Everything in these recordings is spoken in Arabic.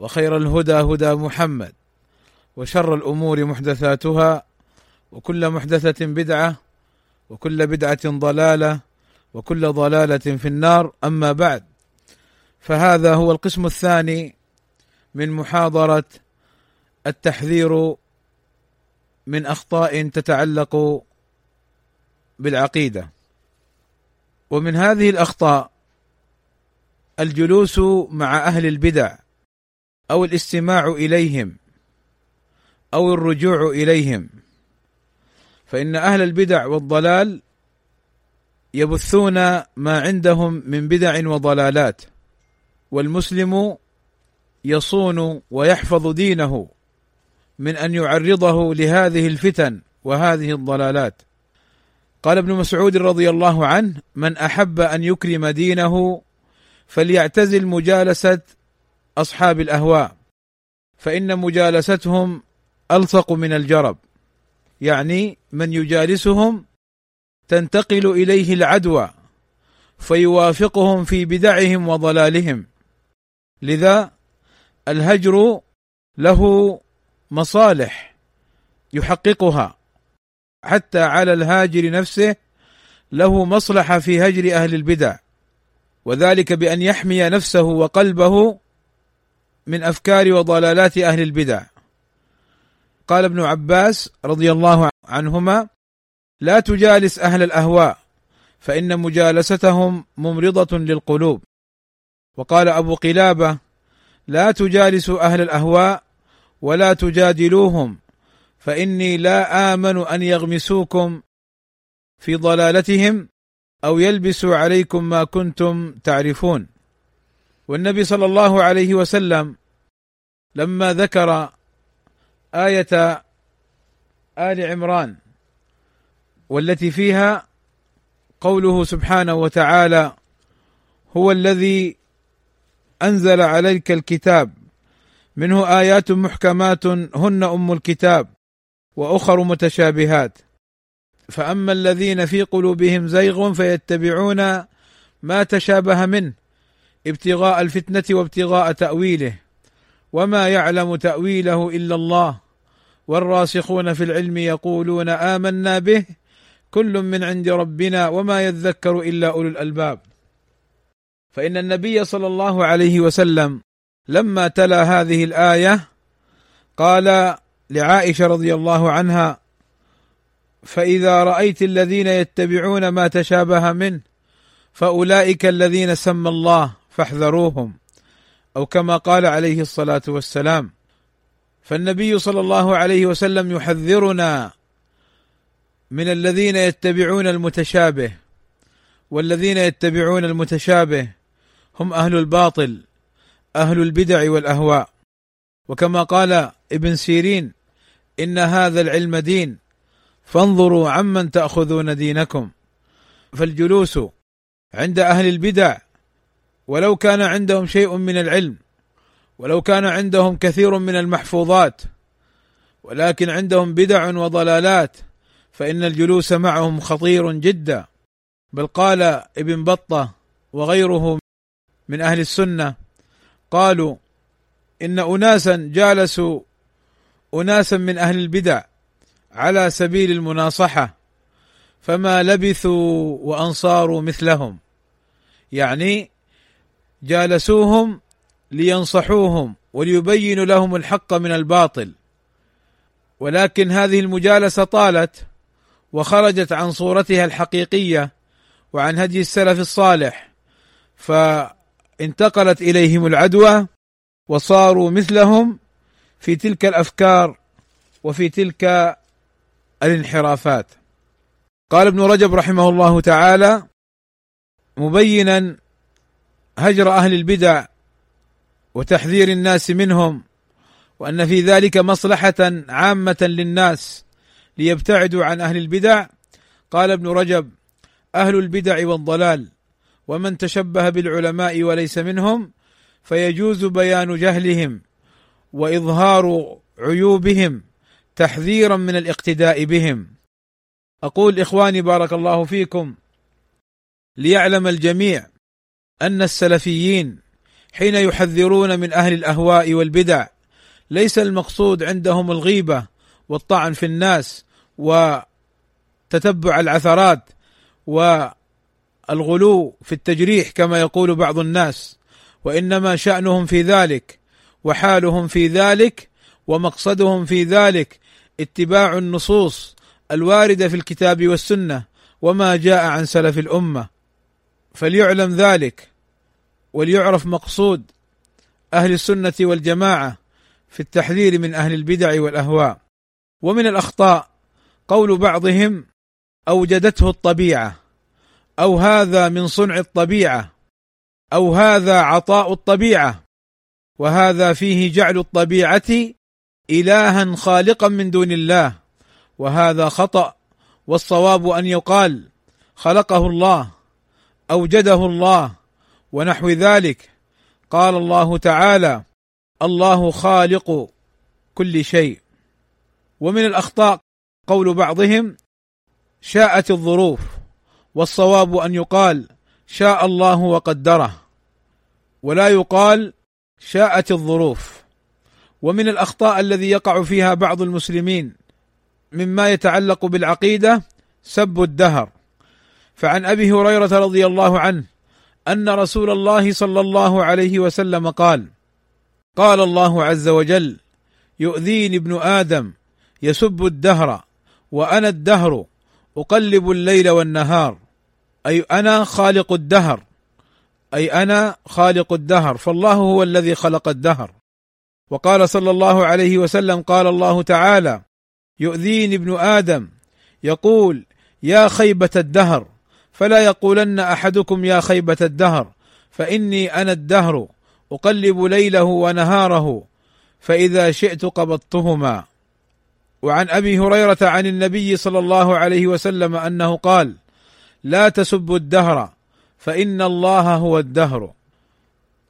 وخير الهدى هدى محمد وشر الأمور محدثاتها وكل محدثة بدعة وكل بدعة ضلالة وكل ضلالة في النار. أما بعد فهذا هو القسم الثاني من محاضرة التحذير من أخطاء تتعلق بالعقيدة. ومن هذه الأخطاء الجلوس مع أهل البدع أو الاستماع إليهم أو الرجوع إليهم. فإن أهل البدع والضلال يبثون ما عندهم من بدع وضلالات والمسلم يصون ويحفظ دينه من أن يعرضه لهذه الفتن وهذه الضلالات. قال ابن مسعود رضي الله عنه من أحب أن يكرم دينه فليعتزل مجالسة أصحاب الأهواء فإن مجالستهم ألصق من الجرب يعني من يجالسهم تنتقل إليه العدوى فيوافقهم في بدعهم وضلالهم. لذا الهجر له مصالح يحققها حتى على الهاجر نفسه له مصلحة في هجر أهل البدع وذلك بأن يحمي نفسه وقلبه من أفكار وضلالات أهل البدع. قال ابن عباس رضي الله عنهما لا تجالس أهل الأهواء فإن مجالستهم ممرضة للقلوب. وقال أبو قلابة لا تجالسوا أهل الأهواء ولا تجادلوهم فإني لا آمن أن يغمسوكم في ضلالتهم أو يلبسوا عليكم ما كنتم تعرفون. والنبي صلى الله عليه وسلم لما ذكر آية آل عمران والتي فيها قوله سبحانه وتعالى هو الذي أنزل عليك الكتاب منه آيات محكمات هن أم الكتاب وأخر متشابهات. فأما الذين في قلوبهم زيغ فيتبعون ما تشابه منه ابتغاء الفتنة وابتغاء تأويله. وما يعلم تأويله إلا الله. والراسخون في العلم يقولون آمنا به. كل من عند ربنا وما يذكر إلا أولو الألباب. فإن النبي صلى الله عليه وسلم لما تلا هذه الآية قال لعائشة رضي الله عنها فإذا رأيت الذين يتبعون ما تشابه منه فأولئك الذين سمى الله فاحذروهم. أو كما قال عليه الصلاة والسلام فالنبي صلى الله عليه وسلم يحذرنا من الذين يتبعون المتشابه والذين يتبعون المتشابه هم أهل الباطل أهل البدع والأهواء. وكما قال ابن سيرين إن هذا العلم دين فانظروا عمن تأخذون دينكم. فالجلوس عند أهل البدع ولو كان عندهم شيء من العلم ولو كان عندهم كثير من المحفوظات ولكن عندهم بدع وضلالات فإن الجلوس معهم خطير جدا. بل قال ابن بطة وغيره من أهل السنة قالوا إن اناسا جالسوا اناسا من أهل البدع على سبيل المناصحة فما لبثوا وأنصاروا مثلهم. يعني جالسوهم لينصحوهم وليبينوا لهم الحق من الباطل. ولكن هذه المجالسة طالت وخرجت عن صورتها الحقيقية وعن هدي السلف الصالح فانتقلت إليهم العدوى وصاروا مثلهم في تلك الأفكار وفي تلك الانحرافات. قال ابن رجب رحمه الله تعالى مبينا هجر أهل البدع وتحذير الناس منهم وأن في ذلك مصلحة عامة للناس ليبتعدوا عن أهل البدع. قال ابن رجب أهل البدع والضلال ومن تشبه بالعلماء وليس منهم فيجوز بيان جهلهم وإظهار عيوبهم تحذيرا من الاقتداء بهم. أقول إخواني بارك الله فيكم ليعلم الجميع أن السلفيين حين يحذرون من أهل الأهواء والبدع ليس المقصود عندهم الغيبة والطعن في الناس وتتبع العثرات والغلو في التجريح كما يقول بعض الناس وإنما شأنهم في ذلك وحالهم في ذلك ومقصدهم في ذلك اتباع النصوص الواردة في الكتاب والسنة وما جاء عن سلف الأمة. فليعلم ذلك وليعرف مقصود أهل السنة والجماعة في التحذير من أهل البدع والأهواء. ومن الأخطاء قول بعضهم أوجدته الطبيعة أو هذا من صنع الطبيعة أو هذا عطاء الطبيعة وهذا فيه جعل الطبيعة إلها خالقا من دون الله وهذا خطأ والصواب أن يقال خلقه الله. أوجده الله ونحو ذلك. قال الله تعالى الله خالق كل شيء. ومن الأخطاء قول بعضهم شاءت الظروف والصواب أن يقال شاء الله وقدره. ولا يقال شاءت الظروف. ومن الأخطاء الذي يقع فيها بعض المسلمين مما يتعلق بالعقيدة سب الدهر. فعن أبي هريرة رضي الله عنه أن رسول الله صلى الله عليه وسلم قال قال الله عز وجل يؤذيني ابن آدم يسب الدهر وأنا الدهر أقلب الليل والنهار أي أنا خالق الدهر أي أنا خالق الدهر فالله هو الذي خلق الدهر. وقال صلى الله عليه وسلم قال الله تعالى يؤذيني ابن آدم يقول يا خيبة الدهر. فلا يقولن أحدكم يا خيبة الدهر فإني أنا الدهر أقلب ليله ونهاره فإذا شئت قبضتهما. وعن أبي هريرة عن النبي صلى الله عليه وسلم أنه قال لا تسبوا الدهر فإن الله هو الدهر.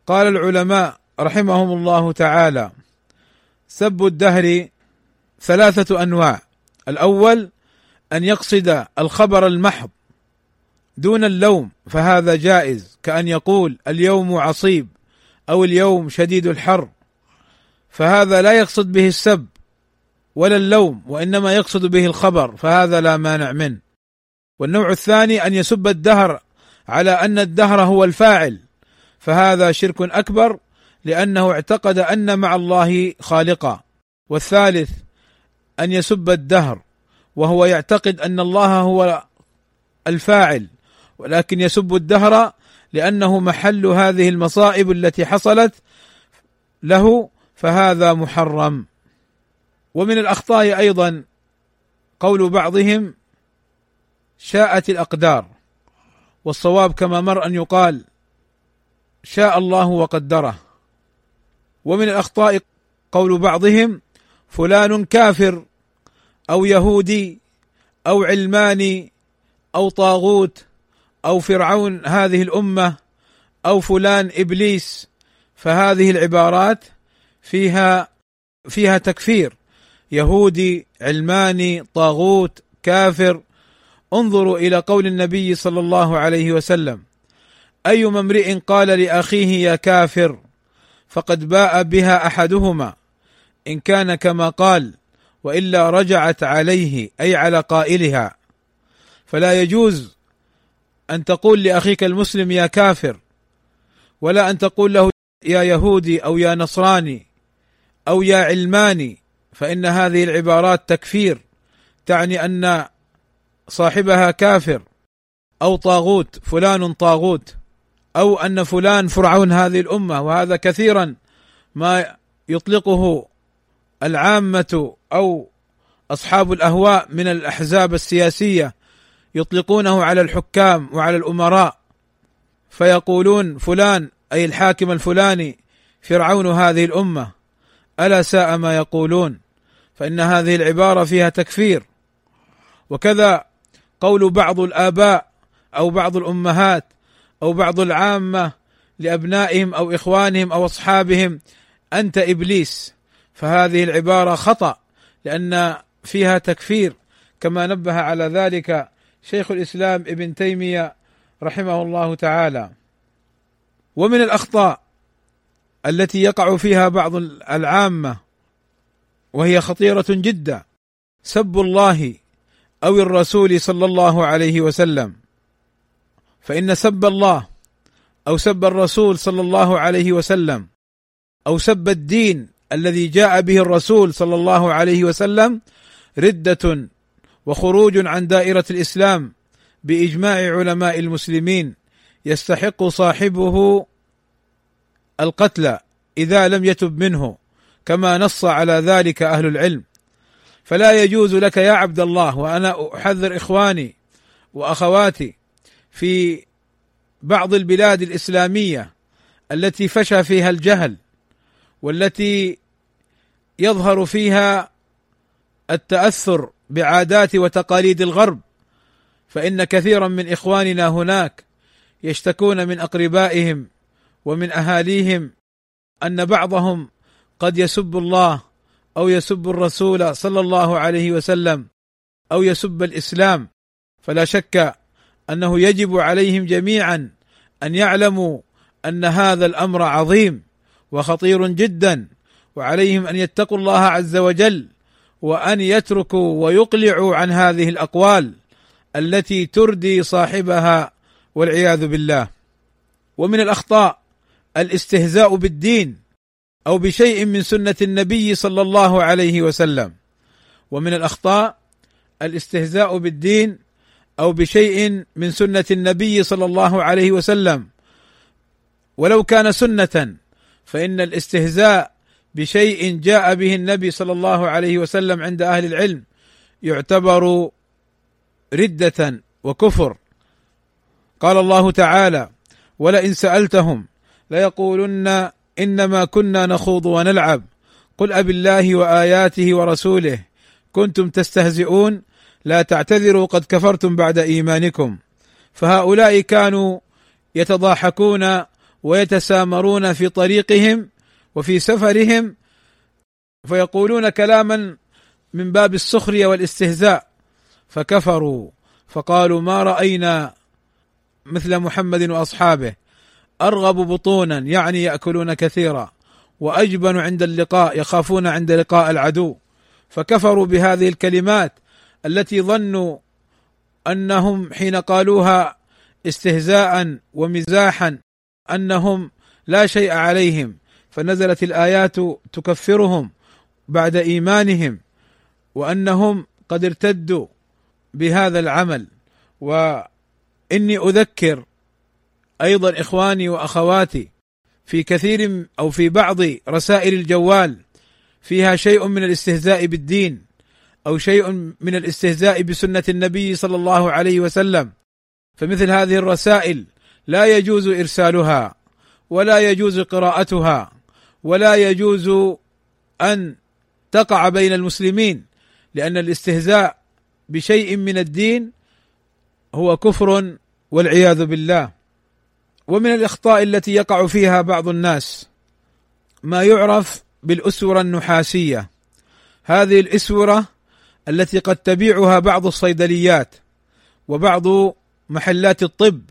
قال العلماء رحمهم الله تعالى سب الدهر ثلاثة أنواع. الأول أن يقصد الخبر المحض دون اللوم فهذا جائز. كأن يقول اليوم عصيب أو اليوم شديد الحر. فهذا لا يقصد به السب ولا اللوم وإنما يقصد به الخبر فهذا لا مانع منه. والنوع الثاني أن يسب الدهر على أن الدهر هو الفاعل. فهذا شرك أكبر لأنه اعتقد أن مع الله خالقا. والثالث أن يسب الدهر وهو يعتقد أن الله هو الفاعل. ولكن يسب الدهر لأنه محل هذه المصائب التي حصلت له فهذا محرم. ومن الأخطاء أيضا قول بعضهم شاءت الأقدار والصواب كما مر أن يقال شاء الله وقدره. ومن الأخطاء قول بعضهم فلان كافر أو يهودي أو علماني أو طاغوت أو فرعون هذه الأمة أو فلان إبليس فهذه العبارات فيها فيها تكفير. يهودي علماني طاغوت كافر. انظروا إلى قول النبي صلى الله عليه وسلم. أيما امرئ قال لأخيه يا كافر فقد باء بها أحدهما. إن كان كما قال وإلا رجعت عليه أي على قائلها. فلا يجوز أن تقول لأخيك المسلم يا كافر ولا أن تقول له يا يهودي أو يا نصراني أو يا علماني فإن هذه العبارات تكفير تعني أن صاحبها كافر أو طاغوت فلان طاغوت أو أن فلان فرعون هذه الأمة وهذا كثيرا ما يطلقه العامة أو أصحاب الأهواء من الأحزاب السياسية. يطلقونه على الحكام وعلى الأمراء فيقولون فلان أي الحاكم الفلاني فرعون هذه الأمة ألا ساء ما يقولون؟ فإن هذه العبارة فيها تكفير. وكذا قول بعض الآباء أو بعض الأمهات أو بعض العامة لأبنائهم أو إخوانهم أو أصحابهم أنت إبليس. فهذه العبارة خطأ لأن فيها تكفير كما نبه على ذلك شيخ الإسلام ابن تيمية رحمه الله تعالى. ومن الأخطاء التي يقع فيها بعض العامة وهي خطيرة جدا سب الله أو الرسول صلى الله عليه وسلم. فإن سب الله أو سب الرسول صلى الله عليه وسلم أو سب الدين الذي جاء به الرسول صلى الله عليه وسلم ردة وخروج عن دائرة الإسلام بإجماع علماء المسلمين يستحق صاحبه القتل إذا لم يتب منه كما نص على ذلك أهل العلم. فلا يجوز لك يا عبد الله وأنا أحذر إخواني وأخواتي في بعض البلاد الإسلامية التي فشى فيها الجهل والتي يظهر فيها التأثر بعادات وتقاليد الغرب فإن كثيرا من إخواننا هناك يشتكون من أقربائهم ومن أهاليهم أن بعضهم قد يسب الله أو يسب الرسول صلى الله عليه وسلم أو يسب الإسلام. فلا شك أنه يجب عليهم جميعا أن يعلموا أن هذا الأمر عظيم وخطير جدا وعليهم أن يتقوا الله عز وجل وأن يتركوا ويقلعوا عن هذه الأقوال التي تردي صاحبها والعياذ بالله. ومن الأخطاء الاستهزاء بالدين أو بشيء من سنة النبي صلى الله عليه وسلم. ومن الأخطاء الاستهزاء بالدين أو بشيء من سنة النبي صلى الله عليه وسلم. ولو كان سنة فإن الاستهزاء بشيء جاء به النبي صلى الله عليه وسلم عند أهل العلم يعتبر ردة وكفر. قال الله تعالى ولئن سألتهم ليقولن إنما كنا نخوض ونلعب. قل أبي الله وآياته ورسوله. كنتم تستهزئون. لا تعتذروا قد كفرتم بعد إيمانكم. فهؤلاء كانوا يتضاحكون ويتسامرون في طريقهم وفي سفرهم فيقولون كلاما من باب السخرية والاستهزاء فكفروا فقالوا ما رأينا مثل محمد وأصحابه أرغب بطونا يعني يأكلون كثيرا وأجبن عند اللقاء يخافون عند لقاء العدو فكفروا بهذه الكلمات التي ظنوا أنهم حين قالوها استهزاء ومزاحا أنهم لا شيء عليهم. فنزلت الآيات تكفرهم بعد إيمانهم وأنهم قد ارتدوا بهذا العمل. وإني أذكر أيضا إخواني وأخواتي في كثير أو في بعض رسائل الجوال فيها شيء من الاستهزاء بالدين أو شيء من الاستهزاء بسنة النبي صلى الله عليه وسلم. فمثل هذه الرسائل لا يجوز إرسالها ولا يجوز قراءتها. ولا يجوز أن تقع بين المسلمين لأن الاستهزاء بشيء من الدين هو كفر والعياذ بالله. ومن الإخطاء التي يقع فيها بعض الناس ما يعرف بالأسورة النحاسية. هذه الأسورة التي قد تبيعها بعض الصيدليات وبعض محلات الطب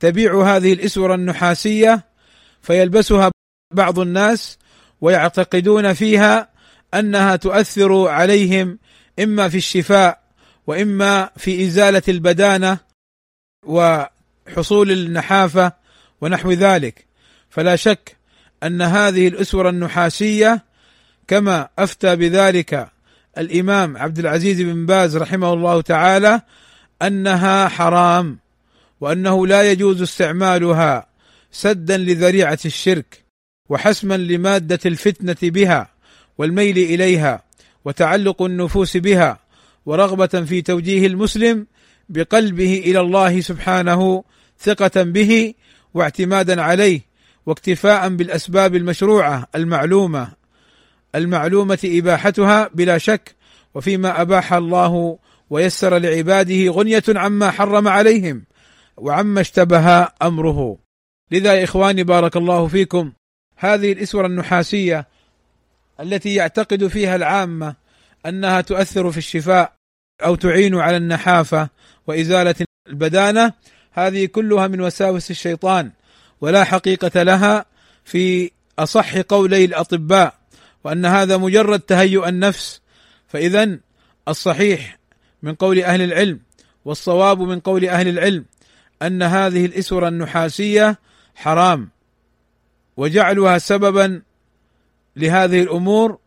تبيع هذه الأسورة النحاسية فيلبسها بعض الناس ويعتقدون فيها أنها تؤثر عليهم إما في الشفاء وإما في إزالة البدانة وحصول النحافة ونحو ذلك. فلا شك أن هذه الاسوره النحاسية كما أفتى بذلك الإمام عبد العزيز بن باز رحمه الله تعالى أنها حرام وأنه لا يجوز استعمالها سدا لذريعة الشرك. وحسما لمادة الفتنة بها والميل إليها وتعلق النفوس بها ورغبة في توجيه المسلم بقلبه إلى الله سبحانه ثقة به واعتمادا عليه واكتفاء بالأسباب المشروعة المعلومة. المعلومة إباحتها بلا شك وفيما أباح الله ويسر لعباده غنية عما حرم عليهم وعما اشتبه أمره. لذا يا إخواني بارك الله فيكم هذه الاسوره النحاسية التي يعتقد فيها العامة أنها تؤثر في الشفاء أو تعين على النحافة وإزالة البدانة هذه كلها من وساوس الشيطان ولا حقيقة لها في أصح قولي الأطباء وأن هذا مجرد تهيؤ النفس. فاذا الصحيح من قول أهل العلم والصواب من قول أهل العلم أن هذه الاسوره النحاسية حرام. وجعلها سببا لهذه الأمور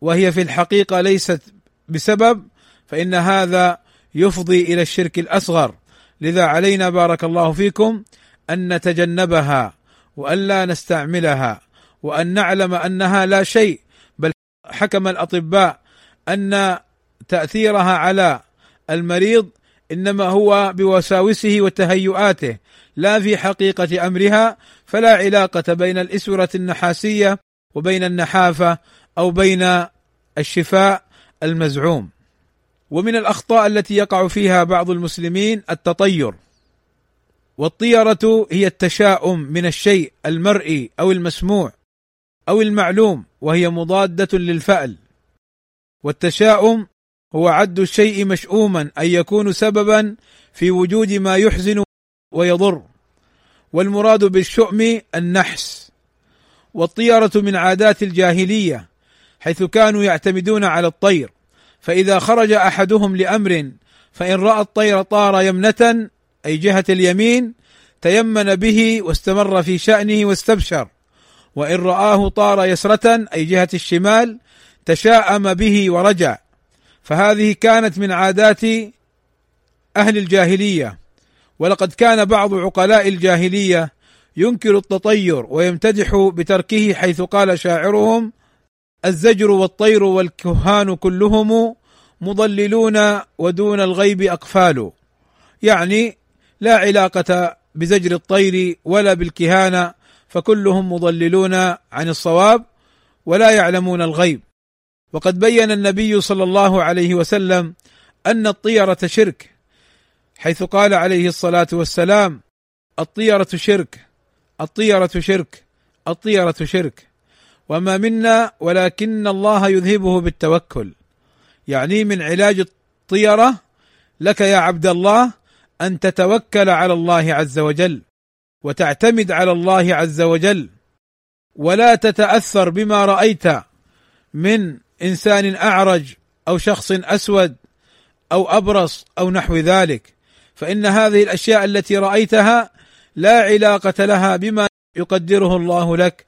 وهي في الحقيقة ليست بسبب فإن هذا يفضي إلى الشرك الأصغر. لذا علينا بارك الله فيكم أن نتجنبها والا نستعملها وأن نعلم أنها لا شيء. بل حكم الأطباء أن تأثيرها على المريض إنما هو بوساوسه وتهيؤاته لا في حقيقة أمرها فلا علاقة بين الإسورة النحاسية وبين النحافة أو بين الشفاء المزعوم. ومن الأخطاء التي يقع فيها بعض المسلمين التطير. والطيرة هي التشاؤم من الشيء المرئي أو المسموع أو المعلوم وهي مضادة للفأل. والتشاؤم هو عد الشيء مشؤوما ان يكون سببا في وجود ما يحزن ويضر. والمراد بالشؤم النحس. والطيرة من عادات الجاهلية حيث كانوا يعتمدون على الطير. فإذا خرج أحدهم لأمر فإن رأى الطير طار يمنة أي جهة اليمين تيمن به واستمر في شأنه واستبشر. وإن رآه طار يسرة أي جهة الشمال تشاءم به ورجع. فهذه كانت من عادات أهل الجاهلية. ولقد كان بعض عقلاء الجاهلية ينكر التطير ويمتدح بتركه حيث قال شاعرهم الزجر والطير والكهان كلهم مضللون ودون الغيب أقفال. يعني لا علاقة بزجر الطير ولا بالكهانة فكلهم مضللون عن الصواب ولا يعلمون الغيب. وقد بين النبي صلى الله عليه وسلم أن الطيرة شرك حيث قال عليه الصلاة والسلام الطيرة شرك الطيرة شرك الطيرة شرك وما منا ولكن الله يذهبه بالتوكل. يعني من علاج الطيرة لك يا عبد الله أن تتوكل على الله عز وجل وتعتمد على الله عز وجل ولا تتأثر بما رأيت من إنسان أعرج أو شخص أسود أو أبرص أو نحو ذلك. فإن هذه الأشياء التي رأيتها لا علاقة لها بما يقدره الله لك.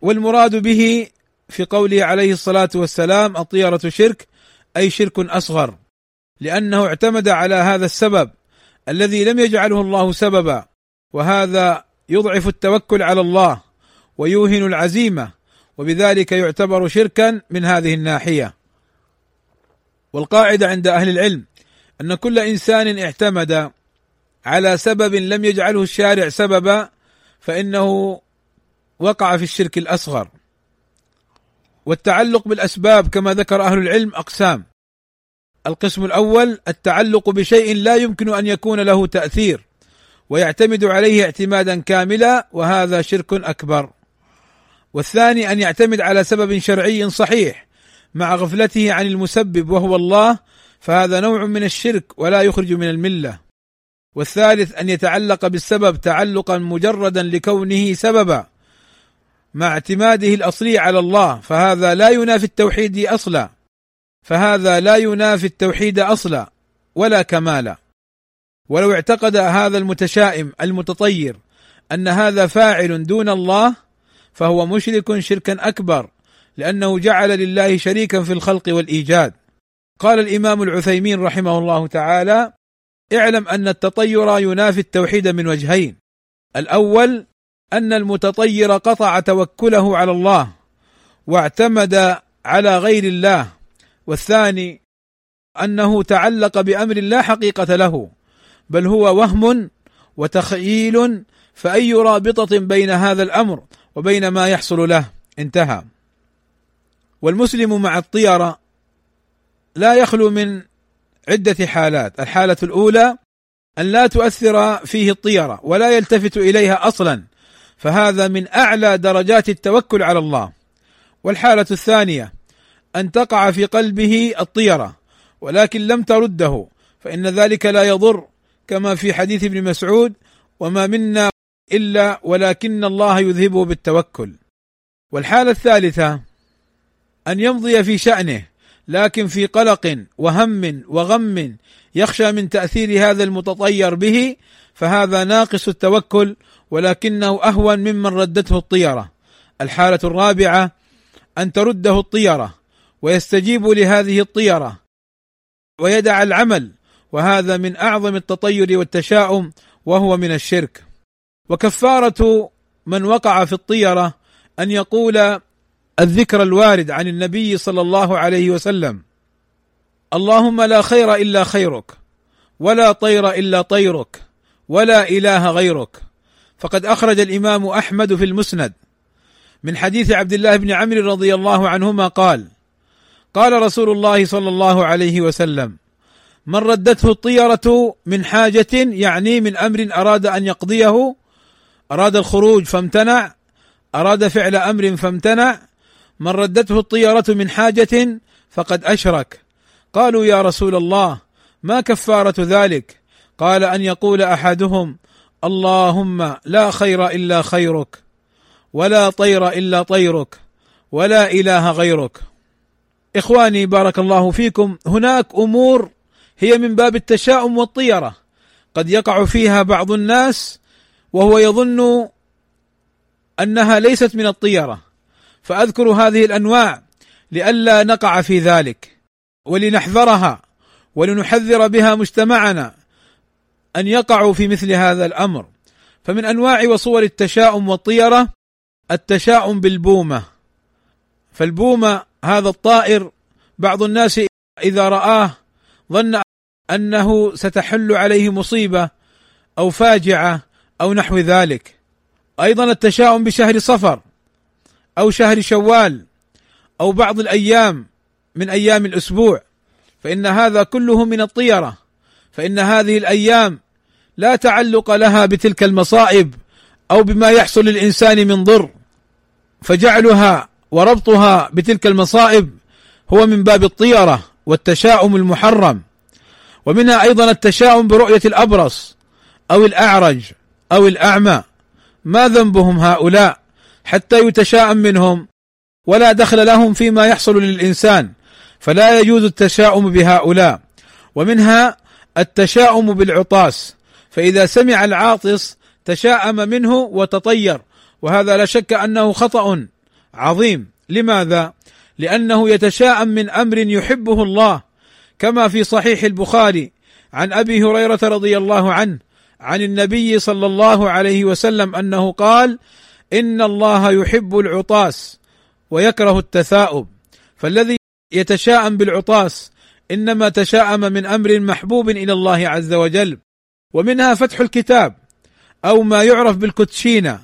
والمراد به في قوله عليه الصلاة والسلام الطيرة شرك أي شرك أصغر. لأنه اعتمد على هذا السبب الذي لم يجعله الله سببا وهذا يضعف التوكل على الله ويوهن العزيمة وبذلك يعتبر شركا من هذه الناحية. والقاعدة عند أهل العلم أن كل إنسان اعتمد على سبب لم يجعله الشارع سببا فإنه وقع في الشرك الأصغر. والتعلق بالأسباب كما ذكر أهل العلم أقسام. القسم الأول التعلق بشيء لا يمكن أن يكون له تأثير ويعتمد عليه اعتمادا كاملا وهذا شرك أكبر. والثاني أن يعتمد على سبب شرعي صحيح مع غفلته عن المسبب وهو الله فهذا نوع من الشرك ولا يخرج من الملة. والثالث أن يتعلق بالسبب تعلقا مجردا لكونه سببا مع اعتماده الأصلي على الله فهذا لا ينافي التوحيد أصلا. فهذا لا ينافي التوحيد أصلا ولا كمالا. ولو اعتقد هذا المتشائم المتطير أن هذا فاعل دون الله فهو مشرك شركا أكبر لأنه جعل لله شريكا في الخلق والإيجاد. قال الإمام العثيمين رحمه الله تعالى اعلم أن التطير ينافي التوحيد من وجهين. الأول أن المتطير قطع توكله على الله واعتمد على غير الله. والثاني أنه تعلق بأمر لا حقيقة له بل هو وهم وتخييل فأي رابطة بين هذا الأمر وبين ما يحصل له. انتهى. والمسلم مع الطيره لا يخلو من عدة حالات، الحالة الأولى أن لا تؤثر فيه الطيره ولا يلتفت إليها أصلا. فهذا من أعلى درجات التوكل على الله. والحالة الثانية أن تقع في قلبه الطيره ولكن لم ترده. فإن ذلك لا يضر كما في حديث ابن مسعود وما منا إلا ولكن الله يذهبه بالتوكل. والحالة الثالثة أن يمضي في شأنه لكن في قلق وهم وغم يخشى من تأثير هذا المتطير به فهذا ناقص التوكل ولكنه أهون ممن ردته الطيرة. الحالة الرابعة أن ترده الطيرة ويستجيب لهذه الطيرة ويدع العمل وهذا من أعظم التطير والتشاؤم وهو من الشرك. وكفارة من وقع في الطيرة أن يقول الذكر الوارد عن النبي صلى الله عليه وسلم اللهم لا خير إلا خيرك ولا طير إلا طيرك ولا إله غيرك. فقد أخرج الإمام أحمد في المسند من حديث عبد الله بن عمرو رضي الله عنهما قال قال رسول الله صلى الله عليه وسلم من ردته الطيرة من حاجة يعني من أمر أراد أن يقضيه أراد الخروج فامتنع أراد فعل أمر فامتنع من ردته الطيرة من حاجة فقد أشرك. قالوا يا رسول الله ما كفارة ذلك؟ قال أن يقول أحدهم اللهم لا خير إلا خيرك ولا طير إلا طيرك ولا إله غيرك. إخواني بارك الله فيكم هناك أمور هي من باب التشاؤم والطيرة. قد يقع فيها بعض الناس وهو يظن أنها ليست من الطيرة. فأذكر هذه الأنواع لئلا نقع في ذلك ولنحذرها ولنحذر بها مجتمعنا أن يقعوا في مثل هذا الأمر. فمن أنواع وصور التشاؤم والطيرة التشاؤم بالبومة. فالبومة هذا الطائر بعض الناس إذا رآه ظن أنه ستحل عليه مصيبة أو فاجعة أو نحو ذلك. أيضا التشاؤم بشهر صفر أو شهر شوال أو بعض الأيام من أيام الأسبوع. فإن هذا كله من الطيرة. فإن هذه الأيام لا تعلق لها بتلك المصائب أو بما يحصل للإنسان من ضر. فجعلها وربطها بتلك المصائب هو من باب الطيرة والتشاؤم المحرم. ومنها أيضا التشاؤم برؤية الأبرص أو الأعرج. أو الأعمى. ما ذنبهم هؤلاء حتى يتشاءم منهم ولا دخل لهم فيما يحصل للإنسان. فلا يجوز التشاؤم بهؤلاء. ومنها التشاؤم بالعطاس. فإذا سمع العاطس تشاءم منه وتطير. وهذا لا شك أنه خطأ عظيم. لماذا؟ لأنه يتشاءم من أمر يحبه الله. كما في صحيح البخاري عن أبي هريرة رضي الله عنه عن النبي صلى الله عليه وسلم أنه قال إن الله يحب العطاس ويكره التثاؤب. فالذي يتشاءم بالعطاس إنما تشاءم من أمر محبوب إلى الله عز وجل. ومنها فتح الكتاب أو ما يعرف بالكوتشينة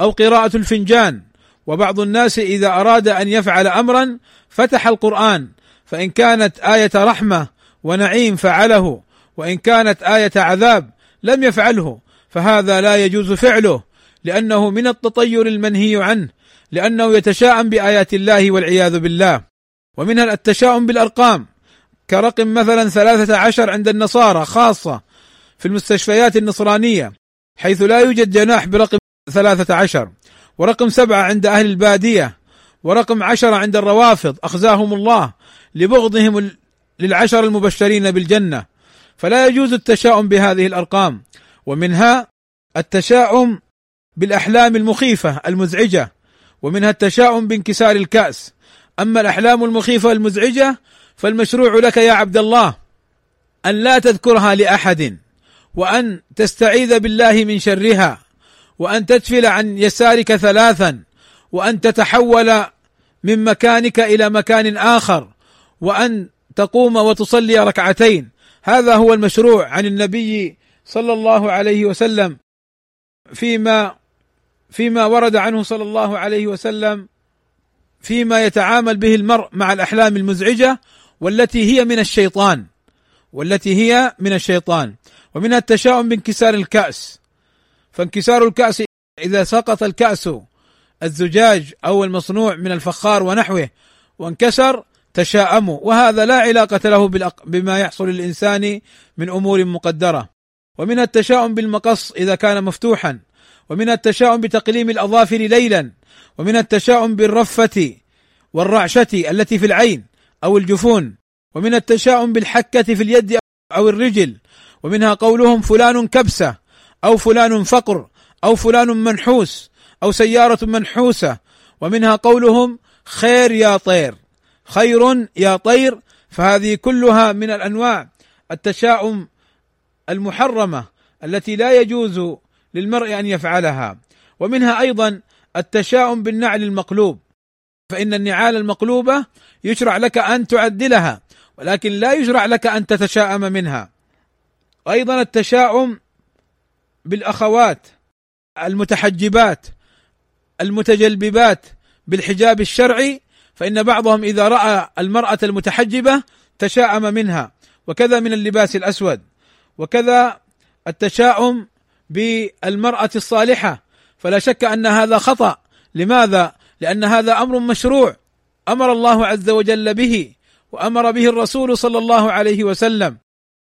أو قراءة الفنجان. وبعض الناس إذا أراد أن يفعل أمرا فتح القرآن. فإن كانت آية رحمة ونعيم فعله. وإن كانت آية عذاب لم يفعله فهذا لا يجوز فعله لأنه من التطير المنهي عنه لأنه يتشاءم بآيات الله والعياذ بالله. ومنها التشاؤم بالأرقام. كرقم مثلا ثلاثة عشر عند النصارى خاصة في المستشفيات النصرانية حيث لا يوجد جناح برقم ثلاثة عشر. ورقم سبعة عند أهل البادية. ورقم عشرة عند الروافض أخزاهم الله لبغضهم للعشر المبشرين بالجنة. فلا يجوز التشاؤم بهذه الأرقام. ومنها التشاؤم بالأحلام المخيفة المزعجة ومنها التشاؤم بانكسار الكأس. أما الأحلام المخيفة المزعجة فالمشروع لك يا عبد الله أن لا تذكرها لأحد وأن تستعيذ بالله من شرها وأن تتفل عن يسارك ثلاثا وأن تتحول من مكانك إلى مكان آخر وأن تقوم وتصلي ركعتين. هذا هو المشروع عن النبي صلى الله عليه وسلم فيما فيما ورد عنه صلى الله عليه وسلم فيما يتعامل به المرء مع الأحلام المزعجة والتي هي من الشيطان والتي هي من الشيطان ومنها التشاؤم بانكسار الكأس. فانكسار الكأس إذا سقط الكأس الزجاج أو المصنوع من الفخار ونحوه وانكسر تشاءموا. وهذا لا علاقة له بما يحصل للإنسان من أمور مقدرة. ومن التشاؤم بالمقص إذا كان مفتوحا. ومن التشاؤم بتقليم الأظافر ليلا. ومن التشاؤم بالرفة والرعشة التي في العين أو الجفون. ومن التشاؤم بالحكة في اليد أو الرجل. ومنها قولهم فلان كبسة أو فلان فقر أو فلان منحوس أو سيارة منحوسة. ومنها قولهم خير يا طير. خير يا طير فهذه كلها من الأنواع. التشاؤم المحرمة التي لا يجوز للمرء أن يفعلها. ومنها أيضا التشاؤم بالنعل المقلوب. فإن النعال المقلوبة يشرع لك أن تعدلها ولكن لا يشرع لك أن تتشاءم منها. أيضا التشاؤم بالأخوات المتحجبات المتجلببات بالحجاب الشرعي فإن بعضهم إذا رأى المرأة المتحجبة تشاءم منها وكذا من اللباس الأسود وكذا التشاؤم بالمرأة الصالحة. فلا شك أن هذا خطأ. لماذا؟ لأن هذا أمر مشروع. أمر الله عز وجل به وأمر به الرسول صلى الله عليه وسلم.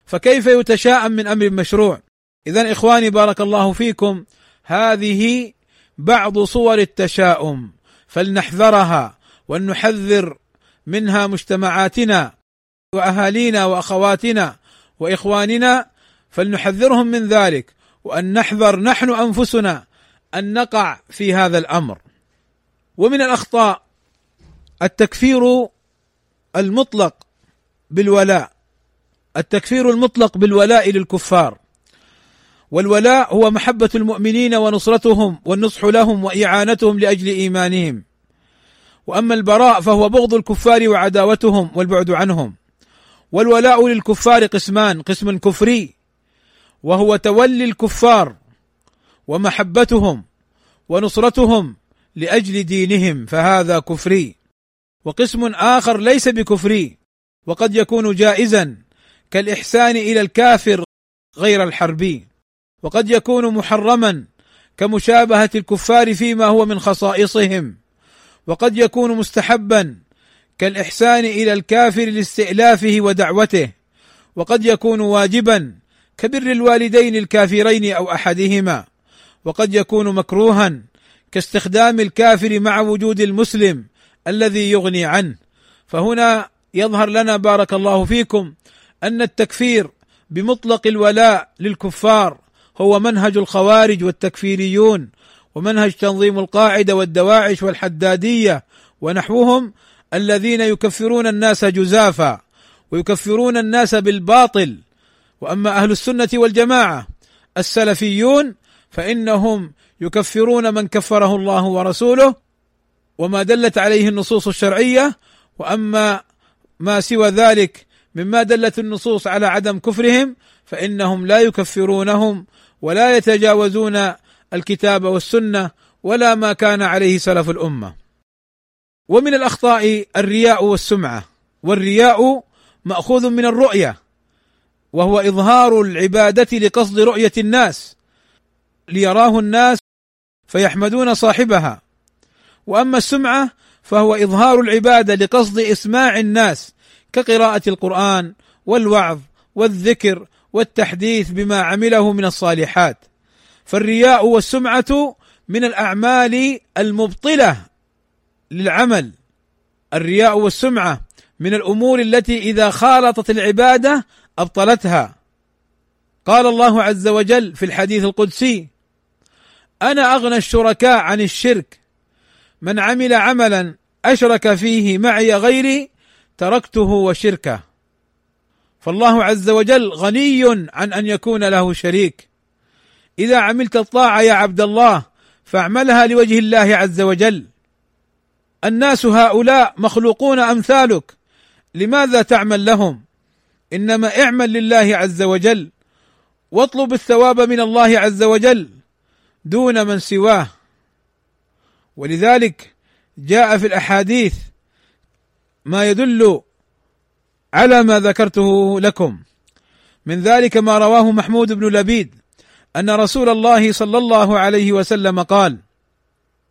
فكيف يتشاءم من أمر مشروع؟ إذا إخواني بارك الله فيكم هذه بعض صور التشاؤم فلنحذرها. ونحذر منها مجتمعاتنا وأهالينا وأخواتنا وإخواننا فلنحذرهم من ذلك وأن نحذر نحن أنفسنا أن نقع في هذا الأمر. ومن الأخطاء التكفير المطلق بالولاء التكفير المطلق بالولاء للكفار. والولاء هو محبة المؤمنين ونصرتهم والنصح لهم وإعانتهم لأجل إيمانهم. وأما البراء فهو بغض الكفار وعداوتهم والبعد عنهم. والولاء للكفار قسمان قسم كفري وهو تولي الكفار ومحبتهم ونصرتهم لأجل دينهم فهذا كفري. وقسم آخر ليس بكفري وقد يكون جائزا كالإحسان إلى الكافر غير الحربي. وقد يكون محرما كمشابهة الكفار فيما هو من خصائصهم. وقد يكون مستحبا كالإحسان إلى الكافر لاستئلافه ودعوته وقد يكون واجبا كبر الوالدين الكافرين أو أحدهما وقد يكون مكروها كاستخدام الكافر مع وجود المسلم الذي يغني عنه. فهنا يظهر لنا بارك الله فيكم أن التكفير بمطلق الولاء للكفار هو منهج الخوارج والتكفيريون ومنهج تنظيم القاعدة والدواعش والحدادية ونحوهم الذين يكفرون الناس جزافا ويكفرون الناس بالباطل. وأما أهل السنة والجماعة السلفيون فإنهم يكفرون من كفره الله ورسوله وما دلت عليه النصوص الشرعية. وأما ما سوى ذلك مما دلت النصوص على عدم كفرهم فإنهم لا يكفرونهم ولا يتجاوزون الكتاب والسنة ولا ما كان عليه سلف الأمة. ومن الأخطاء الرياء والسمعة. والرياء مأخوذ من الرؤية. وهو إظهار العبادة لقصد رؤية الناس. ليراه الناس فيحمدون صاحبها. وأما السمعة فهو إظهار العباده لقصد إسماع الناس كقراءة القرآن والوعظ والذكر والتحديث بما عمله من الصالحات. فالرياء والسمعة من الأعمال المبطلة للعمل. الرياء والسمعة من الأمور التي إذا خالطت العبادة أبطلتها. قال الله عز وجل في الحديث القدسي أنا أغنى الشركاء عن الشرك. من عمل عملا أشرك فيه معي غيري تركته وشركه. فالله عز وجل غني عن أن يكون له شريك. إذا عملت الطاعة يا عبد الله فاعملها لوجه الله عز وجل. الناس هؤلاء مخلوقون أمثالك لماذا تعمل لهم؟ إنما اعمل لله عز وجل واطلب الثواب من الله عز وجل دون من سواه. ولذلك جاء في الأحاديث ما يدل على ما ذكرته لكم. من ذلك ما رواه محمود بن لبيد أن رسول الله صلى الله عليه وسلم قال